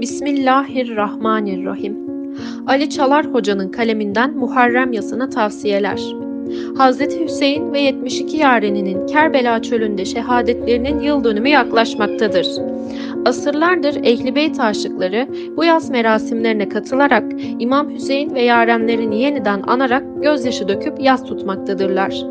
Bismillahirrahmanirrahim. Ali Çalar Hoca'nın kaleminden Muharrem Yasına tavsiyeler. Hazreti Hüseyin ve 72 yareninin Kerbela çölünde şehadetlerinin yıl dönümü yaklaşmaktadır. Asırlardır Ehli Beyt aşıkları bu yaz merasimlerine katılarak İmam Hüseyin ve yarenlerini yeniden anarak gözyaşı döküp yaz tutmaktadırlar.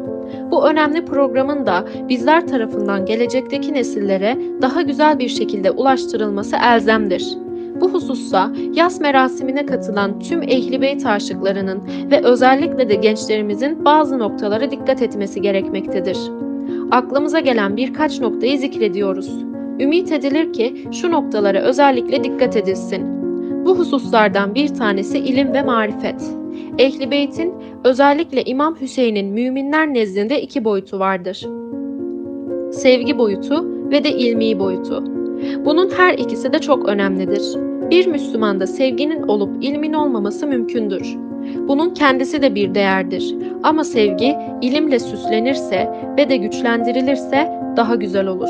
Bu önemli programın da bizler tarafından gelecekteki nesillere daha güzel bir şekilde ulaştırılması elzemdir. Bu hususta yaz merasimine katılan tüm Ehli Beyt aşıklarının ve özellikle de gençlerimizin bazı noktalara dikkat etmesi gerekmektedir. Aklımıza gelen birkaç noktayı zikrediyoruz. Ümit edilir ki şu noktalara özellikle dikkat edilsin. Bu hususlardan bir tanesi ilim ve marifet. Ehli Beyt'in özellikle İmam Hüseyin'in müminler nezdinde iki boyutu vardır. Sevgi boyutu ve de ilmi boyutu. Bunun her ikisi de çok önemlidir. Bir Müslümanda sevginin olup ilmin olmaması mümkündür. Bunun kendisi de bir değerdir. Ama sevgi ilimle süslenirse ve de güçlendirilirse daha güzel olur.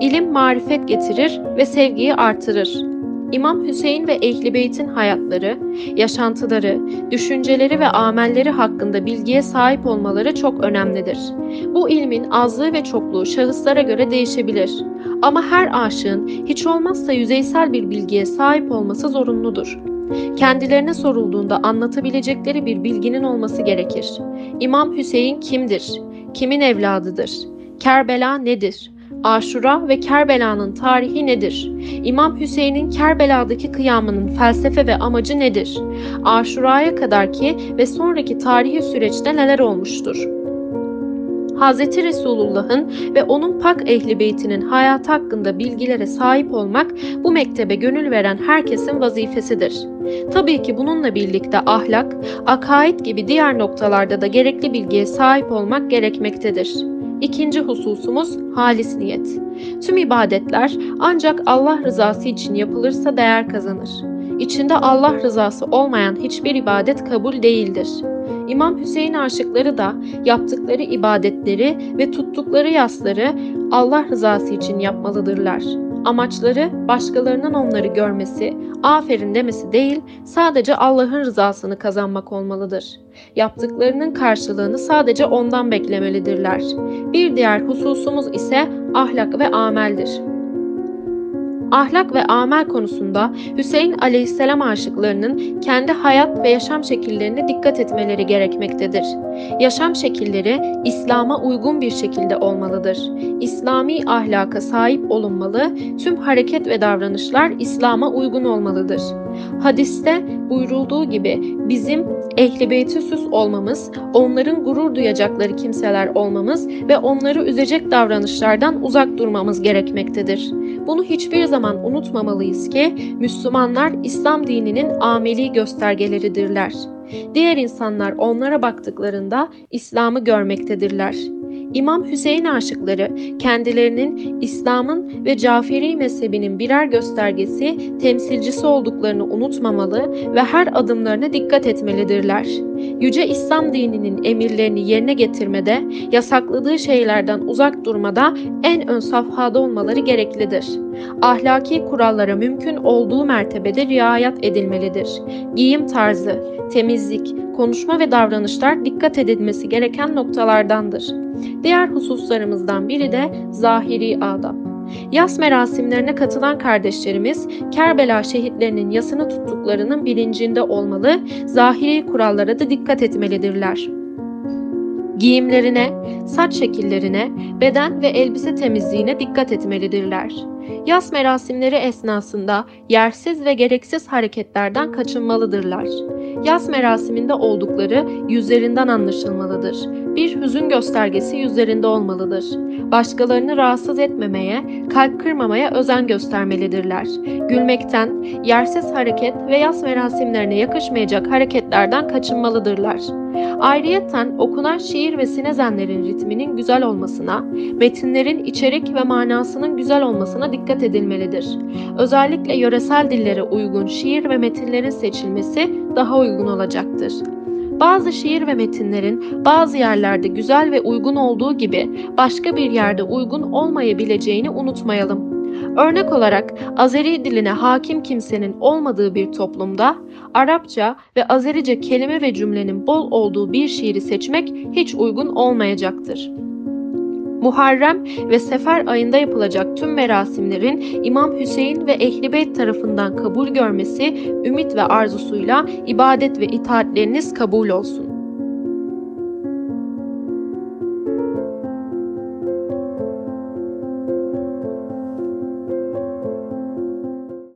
İlim marifet getirir ve sevgiyi artırır. İmam Hüseyin ve Ehli Beyt'in hayatları, yaşantıları, düşünceleri ve amelleri hakkında bilgiye sahip olmaları çok önemlidir. Bu ilmin azlığı ve çokluğu şahıslara göre değişebilir. Ama her aşığın hiç olmazsa yüzeysel bir bilgiye sahip olması zorunludur. Kendilerine sorulduğunda anlatabilecekleri bir bilginin olması gerekir. İmam Hüseyin kimdir? Kimin evladıdır? Kerbela nedir? Aşura ve Kerbela'nın tarihi nedir? İmam Hüseyin'in Kerbela'daki kıyamının felsefe ve amacı nedir? Aşura'ya kadarki ve sonraki tarihi süreçte neler olmuştur? Hz. Resulullah'ın ve onun pak ehli beytinin hayatı hakkında bilgilere sahip olmak bu mektebe gönül veren herkesin vazifesidir. Tabii ki bununla birlikte ahlak, akaid gibi diğer noktalarda da gerekli bilgiye sahip olmak gerekmektedir. İkinci hususumuz halis niyet. Tüm ibadetler ancak Allah rızası için yapılırsa değer kazanır. İçinde Allah rızası olmayan hiçbir ibadet kabul değildir. İmam Hüseyin aşıkları da yaptıkları ibadetleri ve tuttukları yasları Allah rızası için yapmalıdırlar. Amaçları başkalarının onları görmesi, aferin demesi değil, sadece Allah'ın rızasını kazanmak olmalıdır. Yaptıklarının karşılığını sadece ondan beklemelidirler. Bir diğer hususumuz ise ahlak ve ameldir. Ahlak ve amel konusunda Hüseyin aleyhisselam aşıklarının kendi hayat ve yaşam şekillerine dikkat etmeleri gerekmektedir. Yaşam şekilleri İslam'a uygun bir şekilde olmalıdır. İslami ahlaka sahip olunmalı, tüm hareket ve davranışlar İslam'a uygun olmalıdır. Hadiste buyurulduğu gibi bizim ehli beyti süs olmamız, onların gurur duyacakları kimseler olmamız ve onları üzecek davranışlardan uzak durmamız gerekmektedir. Bunu hiçbir zaman unutmamalıyız ki Müslümanlar İslam dininin ameli göstergeleridirler. Diğer insanlar onlara baktıklarında İslam'ı görmektedirler. İmam Hüseyin aşıkları kendilerinin İslam'ın ve Caferi mezhebinin birer göstergesi, temsilcisi olduklarını unutmamalı ve her adımlarına dikkat etmelidirler. Yüce İslam dininin emirlerini yerine getirmede, yasakladığı şeylerden uzak durmada en ön safhada olmaları gereklidir. Ahlaki kurallara mümkün olduğu mertebede riayet edilmelidir. Giyim tarzı, temizlik, konuşma ve davranışlar dikkat edilmesi gereken noktalardandır. Diğer hususlarımızdan biri de zahiri adab. Yas merasimlerine katılan kardeşlerimiz Kerbela şehitlerinin yasını tuttuklarının bilincinde olmalı, zahiri kurallara da dikkat etmelidirler. Giyimlerine, saç şekillerine, beden ve elbise temizliğine dikkat etmelidirler. Yas merasimleri esnasında yersiz ve gereksiz hareketlerden kaçınmalıdırlar. Yas merasiminde oldukları yüzlerinden anlaşılmalıdır. Bir hüzün göstergesi yüzlerinde olmalıdır. Başkalarını rahatsız etmemeye, kalp kırmamaya özen göstermelidirler. Gülmekten, yersiz hareket ve yas merasimlerine yakışmayacak hareketlerden kaçınmalıdırlar. Ayrıyeten okunan şiir ve sinezenlerin ritminin güzel olmasına, metinlerin içerik ve manasının güzel olmasına dikkat edilmelidir. Özellikle yöresel dillere uygun şiir ve metinlerin seçilmesi daha uygun olacaktır. Bazı şiir ve metinlerin bazı yerlerde güzel ve uygun olduğu gibi başka bir yerde uygun olmayabileceğini unutmayalım. Örnek olarak Azeri diline hakim kimsenin olmadığı bir toplumda Arapça ve Azerice kelime ve cümlenin bol olduğu bir şiiri seçmek hiç uygun olmayacaktır. Muharrem ve Sefer ayında yapılacak tüm merasimlerin İmam Hüseyin ve Ehli Beyt tarafından kabul görmesi ümit ve arzusuyla ibadet ve itaatleriniz kabul olsun.